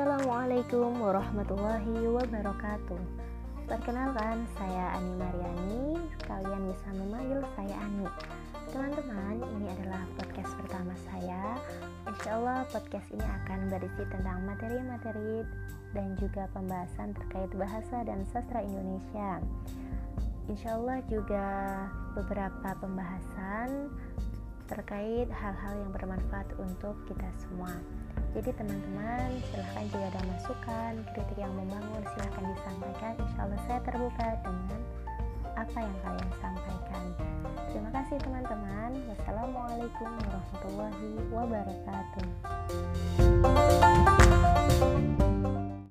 Assalamualaikum warahmatullahi wabarakatuh. Perkenalkan, saya Ani Mariani. Kalian bisa memanggil saya Ani. Teman-teman, ini adalah podcast pertama saya. Insya Allah podcast ini akan berisi tentang materi-materi Dan juga pembahasan terkait bahasa dan sastra Indonesia. Insya Allah juga beberapa pembahasan terkait hal-hal yang bermanfaat untuk kita semua. Jadi teman-teman silahkan jika ada masukan, kritik yang membangun silahkan disampaikan. Insya Allah saya terbuka dengan apa yang kalian sampaikan. Terima kasih teman-teman. Wassalamualaikum warahmatullahi wabarakatuh.